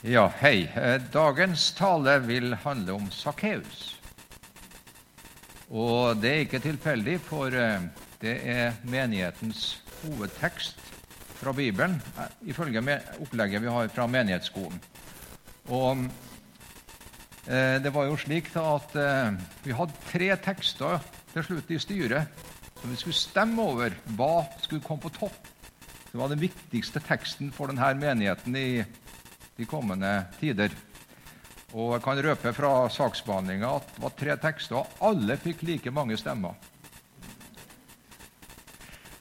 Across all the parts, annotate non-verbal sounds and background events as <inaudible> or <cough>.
Ja, hei. Eh, dagens tale vil handle om Sakkeus. Og det er ikke tilfeldig, for eh, det er menighetens hovedtekst fra Bibelen, eh, ifølge opplegget vi har fra menighetsskolen. Og det var jo slik at vi hadde tre tekster til slutt i styret som vi skulle stemme over. Hva skulle komme på topp? Det var den viktigste teksten for denne menigheten i de kommende tider. Og jeg kan røpe fra saksbehandlinga at det var tre tekster, og alle fikk like mange stemmer.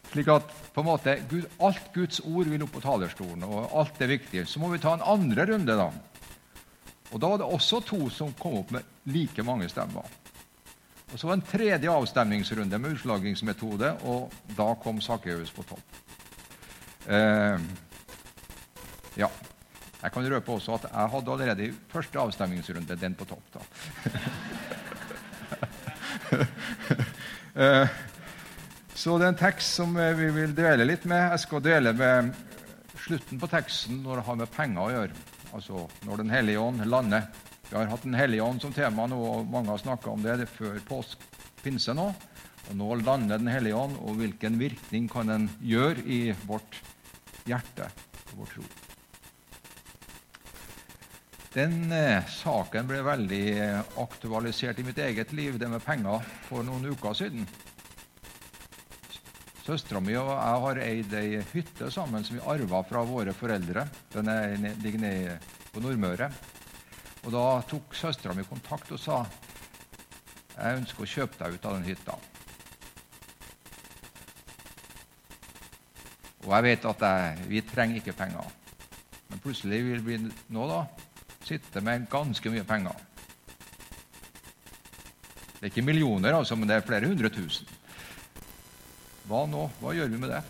Slik at på en måte, Gud, alt Guds ord vil opp på talerstolen, og alt er viktig. Så må vi ta en andre runde, da. Og Da var det også to som kom opp med like mange stemmer. Og Så var det en tredje avstemningsrunde med utslagingsmetode, og da kom Sakkeus på topp. Eh, ja. Jeg kan røpe også at jeg hadde allerede i første avstemningsrunde den på topp. da. <laughs> Eh, så det er en tekst som eh, vi vil dvele litt med. Jeg skal dele med slutten på teksten når det har med penger å gjøre. Altså når Den hellige ånd lander. Vi har hatt Den hellige ånd som tema nå, og mange har snakka om det, det før påsk pinse nå. Og nå lander Den hellige ånd, og hvilken virkning kan den gjøre i vårt hjerte og vår tro? Den eh, saken ble veldig eh, aktualisert i mitt eget liv, det med penger, for noen uker siden. Søstera mi og jeg har eid ei hytte sammen som vi arva fra våre foreldre. Den ligger nede på Nordmøre. Og Da tok søstera mi kontakt og sa jeg ønsker å kjøpe deg ut av den hytta. Og jeg vet at jeg, vi trenger ikke penger. Men plutselig vil det bli nå da sitter med ganske mye penger. Det er ikke millioner, altså, men det er flere hundre tusen. Hva nå? Hva gjør vi med det?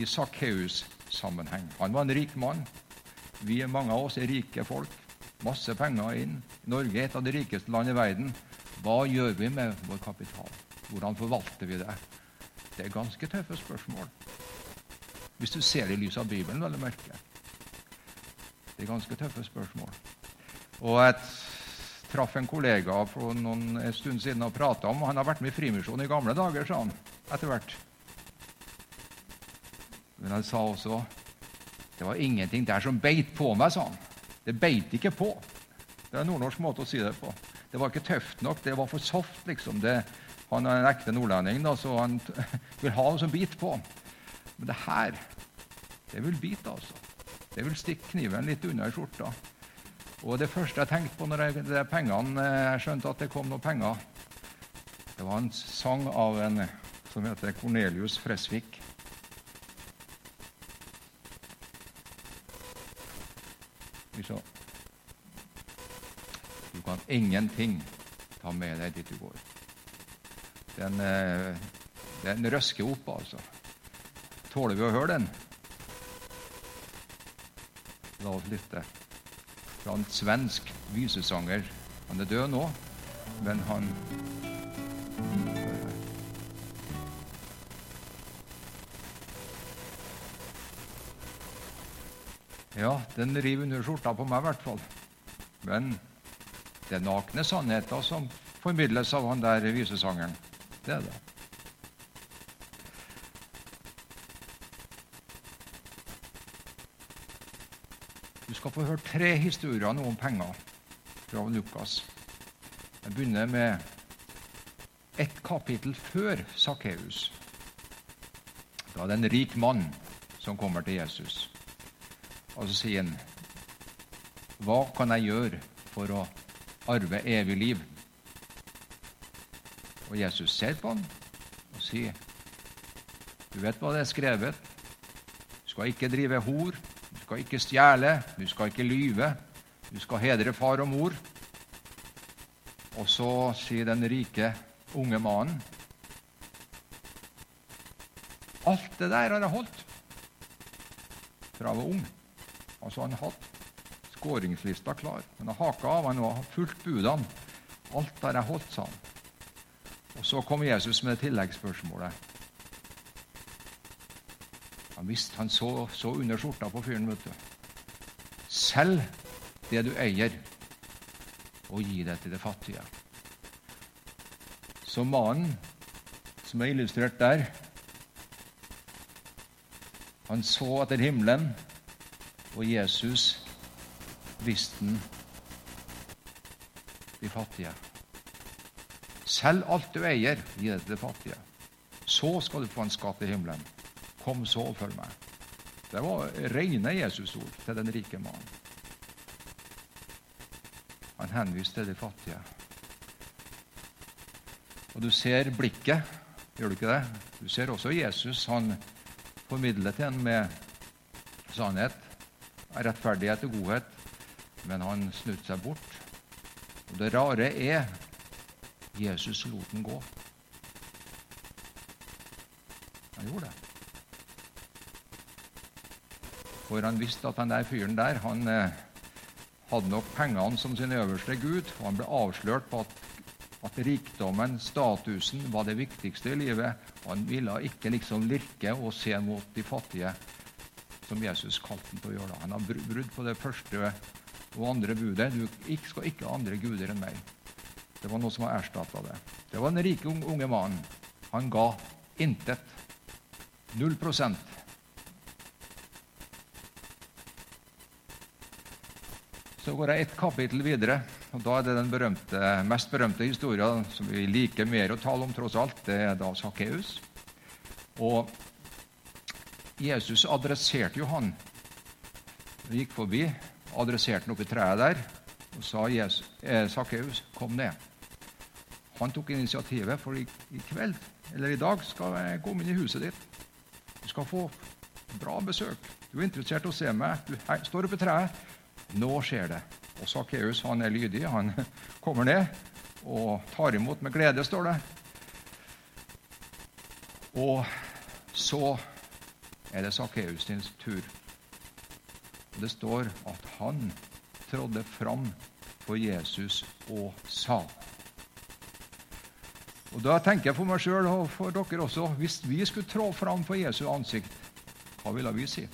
I Sakkeus-sammenheng. Han var en rik mann. Vi er mange av oss er rike folk. Masse penger inn. Norge er et av de rikeste land i verden. Hva gjør vi med vår kapital? Hvordan forvalter vi det? Det er ganske tøffe spørsmål. Hvis du ser det i lys av Bibelen, vel å merke. Det er ganske tøffe spørsmål. Og jeg traff en kollega for noen en stund siden og prata om Han har vært med i Frimisjonen i gamle dager, sa han etter hvert. Men han sa også det var ingenting der som beit på meg, sa han. Det beit ikke på. Det er en nordnorsk måte å si det på. Det var ikke tøft nok. Det var for soft, liksom. Det, han er en ekte nordlending, da, så han <laughs> vil ha noe som biter på. Men det her, det vil bite, altså. Det vil stikke kniven litt unna i skjorta. Og Det første jeg tenkte på når jeg, pengene, eh, jeg skjønte at det kom noen penger, det var en sang av en som heter Cornelius Fresvik. Du kan ingenting ta med deg dit du går. Den, eh, den røsker opp, altså. Tåler vi å høre den? La oss lytte. Fra en svensk visesanger. Han er død nå, men han Ja, den river under skjorta på meg i hvert fall. Men det er nakne sannheter som formidles av han der visesangeren. Det er det. Skal få høre tre historier nå om penger fra Lukas. Jeg begynner med et kapittel før Sakkeus. Da er det en rik mann som kommer til Jesus. Og så sier han, 'Hva kan jeg gjøre for å arve evig liv?' Og Jesus ser på ham og sier, 'Du vet hva det er skrevet.' Du skal ikke drive hor, skal ikke stjele, du skal ikke lyve, du skal hedre far og mor. Og så sier den rike, unge mannen Alt det der har jeg holdt fra jeg var ung. Altså Han hatt skåringslista klar. Han har haka av, han har fulgt budene. Alt har jeg holdt, sa han. Og Så kom Jesus med tilleggsspørsmålet. Han visste, han så, så under skjorta på fyren. vet du. Selg det du eier, og gi det til det fattige. Så mannen som er illustrert der, han så etter himmelen, og Jesus visste han de fattige. Selg alt du eier, gi det til de fattige. Så skal du få en skatt i himmelen. Kom så og følg meg. Det var rene Jesus-ord til den rike mannen. Han henviste til de fattige. Og du ser blikket, gjør du ikke det? Du ser også Jesus. Han formidler til en med sannhet, rettferdighet og godhet, men han snudde seg bort. Og det rare er Jesus lot den gå. Han gjorde det. For han visste at den der fyren der han eh, hadde nok pengene som sin øverste gud. og Han ble avslørt på at, at rikdommen, statusen, var det viktigste i livet. Og Han ville ikke liksom lirke og se mot de fattige, som Jesus kalte ham til å gjøre. Han har brudd på det første og andre budet. Du skal ikke ha andre guder enn meg. Det var noe som har erstatta det. Det var den rike unge mannen. Han ga intet. Null prosent. Så går jeg ett kapittel videre, og da er det den berømte, mest berømte historien som vi liker mer å tale om, tross alt. Det er da Sakkeus. Og Jesus adresserte jo han. Han gikk forbi, adresserte han oppi treet der og sa eh, Sakkeus, kom ned. Han tok initiativet, for i, i, kveld, eller i dag, skal jeg komme inn i huset ditt. Du skal få bra besøk. Du er interessert i å se meg. Du her, står oppe i treet. Nå skjer det. Og Sakkeus er lydig. Han <laughs> kommer ned og tar imot med glede, står det. Og så er det Sakkeus sin tur. Det står at han trådde fram for Jesus og sa. Og Da tenker jeg for meg sjøl og for dere også Hvis vi skulle trå fram for Jesu ansikt, hva ville vi si?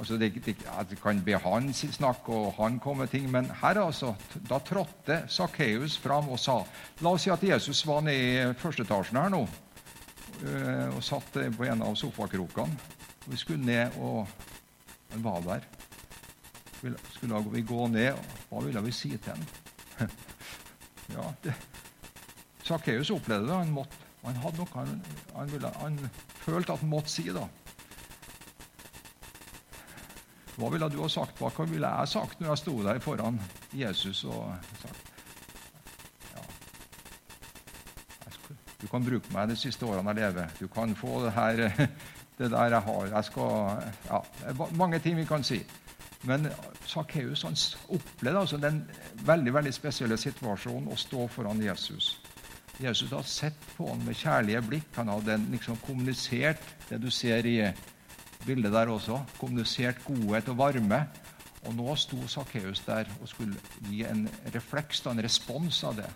Altså det, det, det kan be han snakke, og han komme med ting, men her altså, da trådte Sakkeus fram og sa La oss si at Jesus var nede i første etasjen her nå eh, og satt på en av sofakrokene. Vi skulle ned, og han var der. Skulle vi gå ned, hva ville vi si til ham? <laughs> ja, Sakkeus opplevde det. Han, måtte, han hadde noe han, han, ville, han følte at han måtte si. da. Hva ville du ha sagt? Hva ville jeg sagt når jeg sto der foran Jesus og sagt ja, Du kan bruke meg de siste årene jeg lever. Du kan få det, her, <laughs> det der jeg har. Jeg skal, ja, mange ting vi kan si. Men Sakkeus opplevde altså den veldig veldig spesielle situasjonen å stå foran Jesus. Jesus hadde sett på ham med kjærlige blikk. Han hadde liksom kommunisert det du ser i bildet der også. Kommunisert godhet og varme. Og nå sto Sakkeus der og skulle gi en refleks, en respons av det.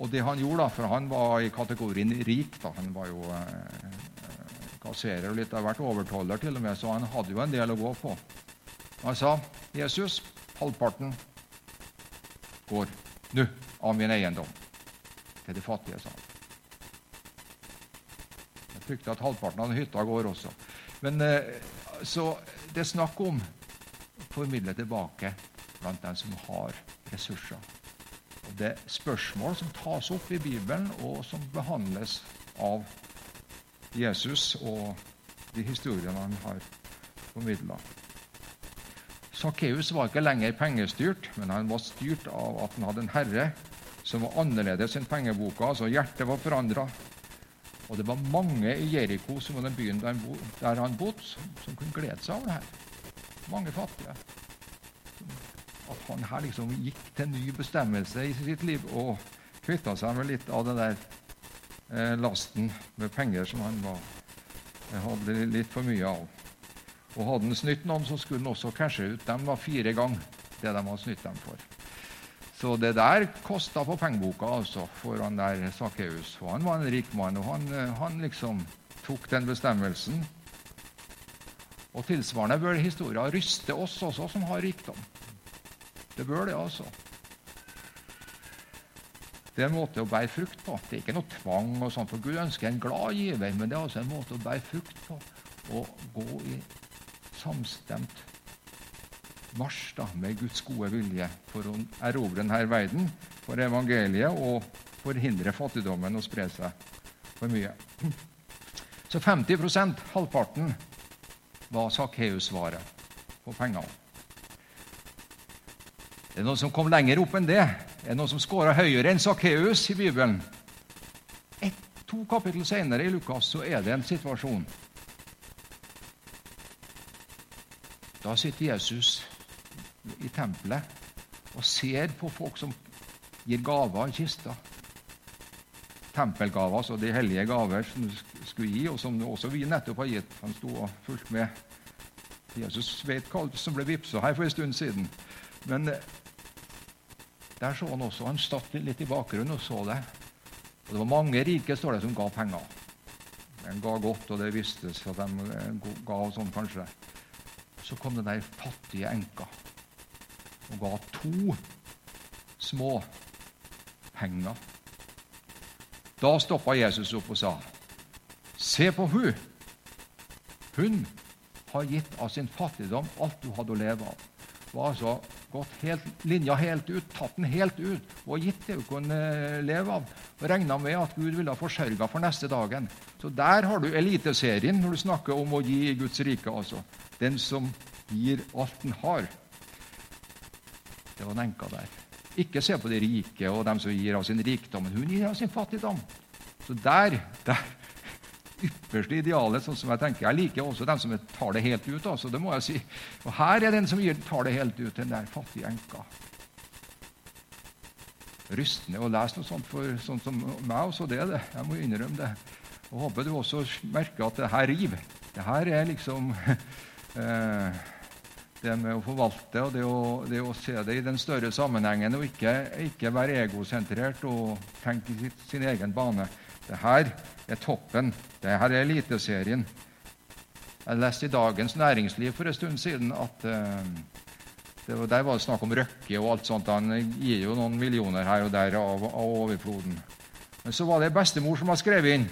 Og det han gjorde, da, for han var i kategorien rik da, Han var jo eh, kasserer litt av hvert overtoller til og med, så han hadde jo en del å gå på. Han sa, 'Jesus, halvparten går nå av min eiendom til de fattige', sa han. Jeg frykter at halvparten av hytta går også. Men eh, Så det er snakk om å formidle tilbake blant dem som har ressurser. Og Det er spørsmål som tas opp i Bibelen, og som behandles av Jesus og de historiene han har formidla. Sakkeus var ikke lenger pengestyrt, men han var styrt av at han hadde en herre som var annerledes enn pengeboka. altså Hjertet var forandra, og det var mange i Jeriko, som var den byen der, han bodde, som, som, kunne glede seg over det her. Mange fattige. At han her liksom gikk til ny bestemmelse i sitt liv og kvitta seg med litt av den der eh, lasten med penger som han var, hadde litt for mye av. Og hadde han snytt noen, så skulle han også cashe ut. dem var fire ganger det de hadde snytt dem for. Så det der kosta på pengeboka altså, for han der Sakkeus. Han var en rik mann, og han, han, liksom tok den bestemmelsen Og tilsvarende bør historien ryste oss også som har rikdom. Det bør det, altså. Det er en måte å bære frukt på. Det er ikke noe tvang, og sånt, for Gud ønsker en glad giver, men det er altså en måte å bære frukt på. Å gå i samstemt marsj da, med Guds gode vilje for å erobre denne verden for evangeliet og forhindre fattigdommen å spre seg for mye. Så 50% halvparten, var Sakkeus-svaret på pengene. Det er noen som kom lenger opp enn det. Det er noen som skåra høyere enn Sakkeus i Bibelen. Et, to kapittel senere i Lukas så er det en situasjon. Da sitter Jesus i tempelet og ser på folk som gir gaver i kista. Tempelgaver, altså de hellige gaver som du skulle gi, og som også vi nettopp har gitt. Han sto og fulgte med. Jesus vet hva som ble vippsa her for en stund siden. Men eh, der så han også. Han satt litt i bakgrunnen og så det. Og Det var mange rike står det, som ga penger. De ga godt, og det vistes at de eh, ga sånn, kanskje. Så kom den der fattige enka og ga to små penger. Da stoppa Jesus opp og sa, 'Se på hun. Hun har gitt av sin fattigdom alt hun hadde å leve av.' Var altså gått helt, linja helt ut, tatt den helt ut og gitt det hun kunne eh, leve av. Og regna med at Gud ville ha forsørga for neste dagen. Så der har du eliteserien når du snakker om å gi Guds rike. altså. Den som gir alt den har. Det den enka der. Ikke se på de rike og dem som gir av sin rikdom, men hun gir av sin fattigdom. Så der, der ypperste idealet, sånn som jeg tenker. Jeg liker også dem som tar det helt ut. Altså, det må jeg si. Og her er den som tar det helt ut, den der fattige enka. Rystende å lese noe sånt for sånn som meg også, det er det. Jeg må innrømme det. Og Håper du også merker at det her river. Det her er liksom <laughs> eh, det med å forvalte og det å, det å, se det i den større sammenhengen og ikke, ikke være egosentrert og tenke i sin egen bane. Det her er toppen. Det her er Eliteserien. Jeg leste i Dagens Næringsliv for en stund siden at uh, det, der var det snakk om Røkke og alt sånt. Han gir jo noen millioner her og der av, av overfloden. Men så var det bestemor som har skrevet inn.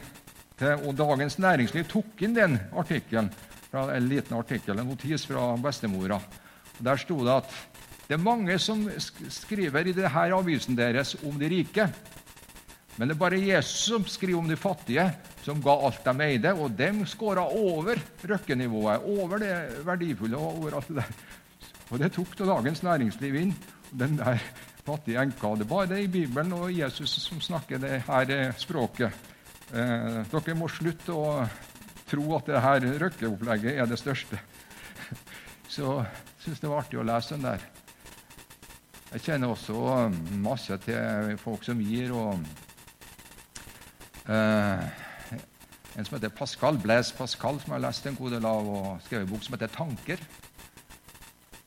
Til, og Dagens Næringsliv tok inn den artikkelen fra en liten artikkel, en notis fra bestemora. Der sto det at det er mange som skriver i denne avisen deres om de rike. Men det er bare Jesus som skriver om de fattige, som ga alt de eide. Og dem skåra over røkkenivået, over det verdifulle. og over alt det der. Og det tok da Dagens Næringsliv inn. Den der fattige enka. Det er bare det i Bibelen og Jesus som snakker det her språket. Eh, dere må slutte å tro at det her røkkeopplegget er det største. Så jeg syns det var artig å lese den der. Jeg kjenner også masse til folk som gir. og eh, En som heter Pascal Blaise Pascal, som har lest en god del av og skrevet en bok som heter 'Tanker'.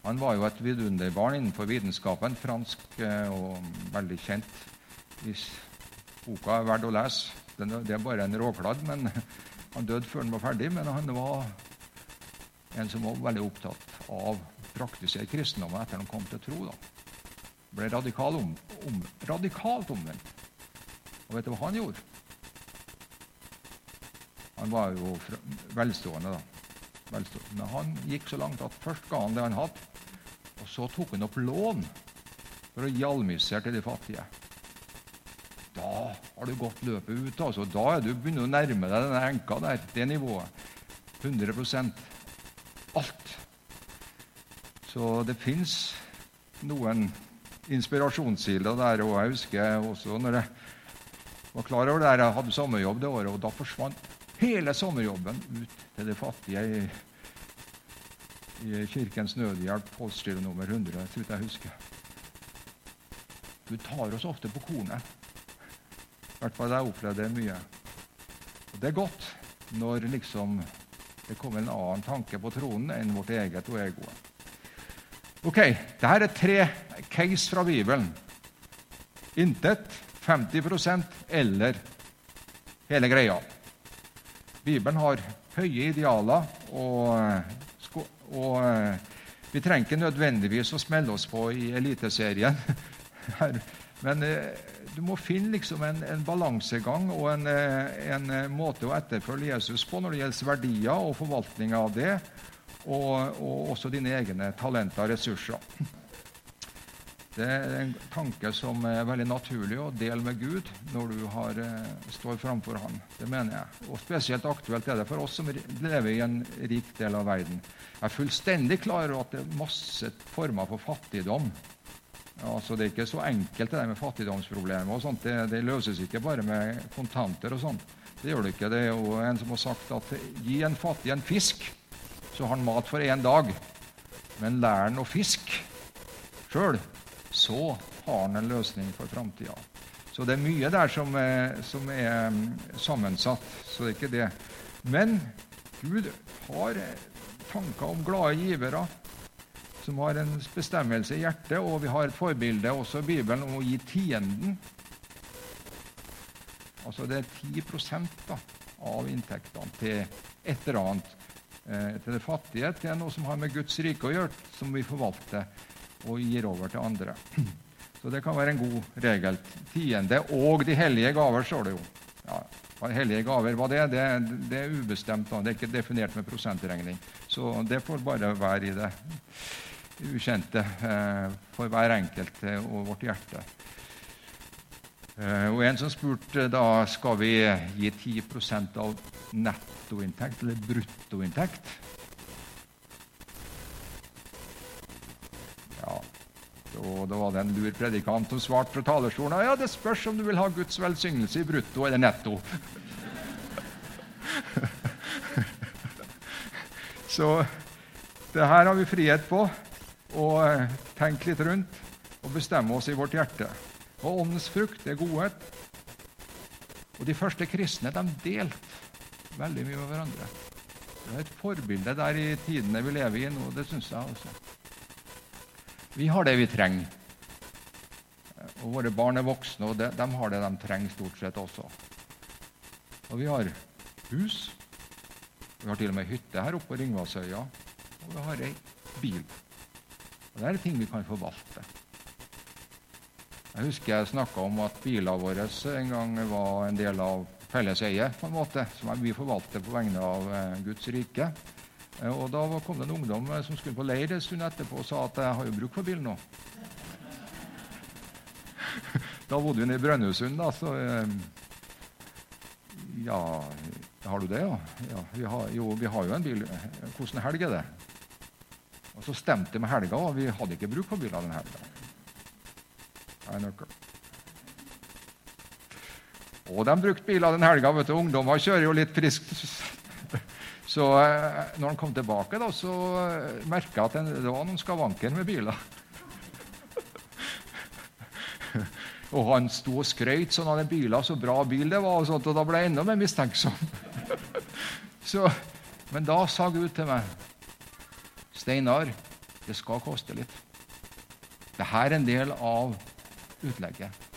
Han var jo et vidunderbarn innenfor vitenskapen, fransk uh, og veldig kjent. Hvis boka er verdt å lese. Det er bare en råkladd, men han døde før han var ferdig, men han var en som var veldig opptatt av å praktisere kristendommen etter han kom til tro. da. Ble radikal om, om, radikalt omvendt. Og vet du hva han gjorde? Han var jo velstående, da. Velstående. Men han gikk så langt at først ga han det han hadde, og så tok han opp lån for å gi til de fattige. Da har du gått løpet ut. altså. Da er du begynner å nærme deg denne enka der, det nivået. 100% alt. Så det fins noen inspirasjonskilder der. Og jeg husker også når jeg var klar over det, jeg hadde sommerjobb det året, og da forsvant hele sommerjobben ut til det fattige i, i Kirkens Nødhjelp, postgironummer 100, så vidt jeg husker. Du tar oss ofte på kornet. I hvert fall jeg opplevde det mye. Og Det er godt når liksom det kommer en annen tanke på tronen enn vårt eget og egoet. Ok, Dette er tre case fra Bibelen. Intet, 50% eller hele greia. Bibelen har høye idealer og Og eh, vi trenger ikke nødvendigvis å smelle oss på i Eliteserien. Men eh, du må finne liksom en, en balansegang og en, eh, en, måte å etterfølge Jesus på når det gjelder verdier og forvaltning av det, og, og også dine egne talenter og ressurser. <laughs> Det er en tanke som er veldig naturlig å dele med Gud når du har, eh, står framfor Han. Det mener jeg. Og Spesielt aktuelt er det for oss som lever i en rik del av verden. Jeg er fullstendig klar over at det er masse former for fattigdom. Altså, det er ikke så enkelt det der med fattigdomsproblemer. og sånt. Det, det løses ikke bare med kontanter og sånt. Det gjør det ikke. Det er jo en som har sagt at gi en fattig en fisk, så har han mat for én dag. Men lær han å fiske sjøl, så har han en løsning for framtida. Så det er mye der som er, som er, mm, sammensatt. Så det er ikke det. Men Gud har tanker om glade givere som har en bestemmelse i hjertet, og vi har et forbilde også i Bibelen om å gi tienden. Altså det er 10 da, av inntektene til et eller annet. Eh, til det fattige, til noe som har med Guds rike å gjøre, som vi forvalter og gir over til andre. <clears throat> Så det kan være en god regel. Tiende og de hellige gaver, står det jo. Ja, hellige gaver, hva det er, det, det er ubestemt. Da. Det er ikke definert med prosentregning. Så det får bare være i det ukjente eh, for hver enkelt og vårt hjerte. Eh, og En som spurte da skal vi gi 10% av nettoinntekt eller bruttoinntekt. Og da var det en lur predikant som svarte fra talerstolen ja, det spørs om du vil ha Guds velsignelse i brutto eller netto. <laughs> Så det her har vi frihet på å tenke litt rundt og bestemme oss i vårt hjerte. Og åndens frukt er godhet. Og de første kristne de delte veldig mye med hverandre. Det er et forbilde der i tidene vi lever i nå. Det syns jeg også. Vi har det vi trenger. Og våre barn er voksne, og de, de har det de trenger stort sett også. Og vi har hus. Vi har til og med hytte her oppe på Ringvassøya. Og vi har ei bil. Og Det er ting vi kan forvalte. Jeg husker jeg snakka om at bilene våre en gang var en del av felles eie, på en måte, som vi forvalter på vegne av eh, Guds rike. Eh, og Da kom det en ungdom eh, som skulle på leir en stund etterpå og sa at jeg har jo bruk for bil nå. <laughs> Da bodde vi i Brønnøysund, da, så Ja, har du det, ja? ja vi har, jo, vi har jo en bil. Hvordan helg er det? Og Så stemte det med helga, og vi hadde ikke bruk for biler den helga. Og de brukte biler den helga. vet du, Ungdommer kjører jo litt friskt <laughs> så eh, når han kom tilbake, da, så eh, merka jeg at det var noen skavanker med biler. <laughs> og han sto og skrøt sånn av den bilen, så bra bil det var, og, sånt, og da ble jeg enda mer mistenksom. <laughs> så, men da sa Gud til meg, Steinar, det skal koste litt. Dette er en del av utlegget.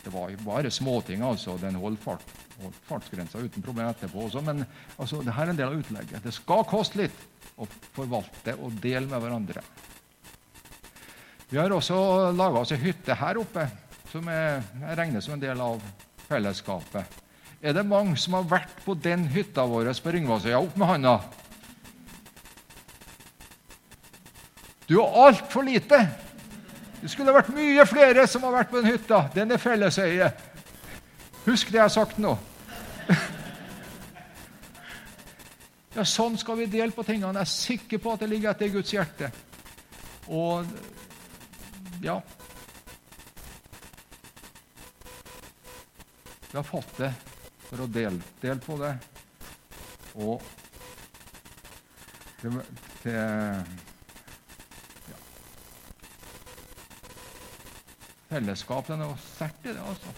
Det var jo bare småting, altså. Den holdt fart holdt fartsgrensa uten problem etterpå også. Men altså, det her er en del av utlegget. Det skal koste litt å forvalte og dele med hverandre. Vi har også laga oss ei hytte her oppe som er, jeg regner som en del av fellesskapet. Er det mange som har vært på den hytta vår på Ringvassøya? Opp med handa! Du er altfor lite! Det skulle vært mye flere som har vært på den hytta. Den er felleseie. Husk det jeg har sagt nå. <laughs> Ja, Sånn skal vi dele på tingene. Jeg er sikker på at det ligger etter Guds hjerte. Og ja Vi har fått det for å dele, dele på det. Og til, til Fellesskap Den er sterkt i det, altså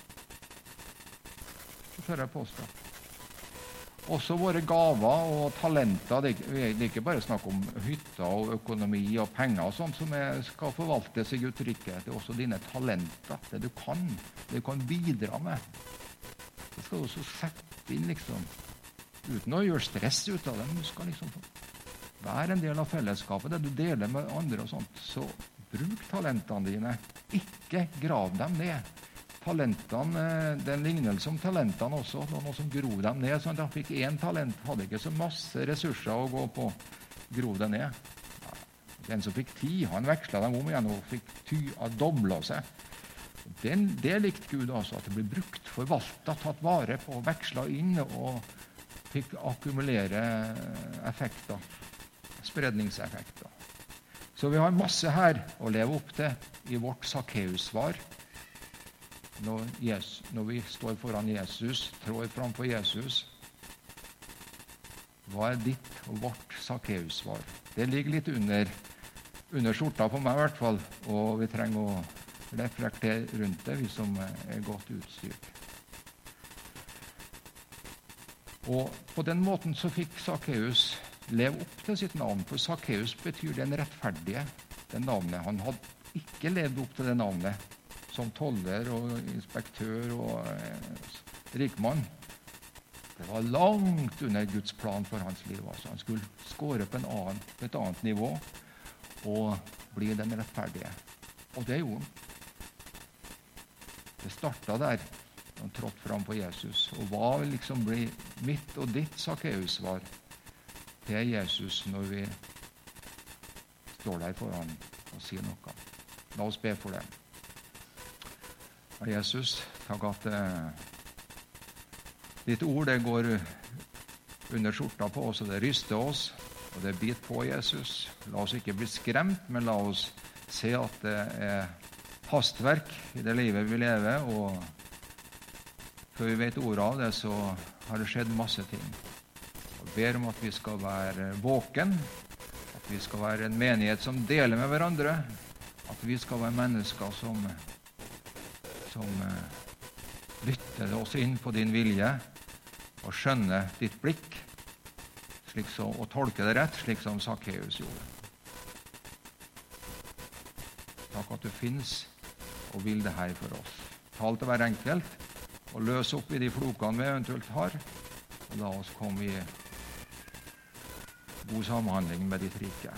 tør jeg påstå. Også våre gaver og talenter. Det er ikke bare snakk om hytter og økonomi og penger og sånt som skal forvaltes i Guds rike. Det er også dine talenter, det du kan, det du kan bidra med. Det skal du også sette inn, liksom. Uten å gjøre stress ut av det. Men du skal liksom være en del av fellesskapet, det du deler med andre. og sånt. Så bruk talentene dine. Ikke grav dem ned. Talentene, eh, Det er en lignelse om talentene også. Det var noen som grov dem ned. sånn at han fikk én talent, hadde ikke så masse ressurser å gå på. Grov det ned. Den som fikk ti, han veksla dem om igjen og fikk ty, dobla seg. Den, det likte Gud altså, at det ble brukt, forvalta, tatt vare på, veksla inn og fikk akkumulere effekter. Spredningseffekter. Så vi har masse her å leve opp til i vårt Sakkeus-svar. Når, når, vi står foran Jesus, trår framfor Jesus Hva er ditt og vårt Sakkeus-svar? Det ligger litt under, under skjorta på meg, i hvert fall. Og vi trenger å reflektere rundt det, vi som er godt utstyrt. Og På den måten så fikk Sakkeus leve opp til sitt navn. For Sakkeus betyr den rettferdige, det navnet. Han hadde ikke levd opp til det navnet som toller og inspektør og eh, rikmann. Det var langt under Guds plan for hans liv. Altså. Han skulle skåre på, annen, på et annet nivå og bli den rettferdige. Og det gjorde han. Det starta der han trådte fram på Jesus. Og hva vil liksom bli mitt og ditt Til Jesus når vi står der foran og sier noe? La oss be for det. Jesus, takk at eh, ditt ord det går under skjorta på oss, og det ryster oss, og det biter på Jesus. La oss ikke bli skremt, men la oss se at det er hastverk i det livet vi lever. og før vi vet ordet av det, så har det skjedd masse ting. Ber om at vi skal være våken, at vi skal være en menighet som deler med hverandre. At vi skal være mennesker som, som uh, lytter oss inn på din vilje og skjønner ditt blikk så, og tolker det rett, slik som Sakkeus gjorde. Takk at du fins og vil det her for oss. Tal til hver enkelt og løs opp i de flokene vi eventuelt har. Og la oss komme i god samhandling med rike.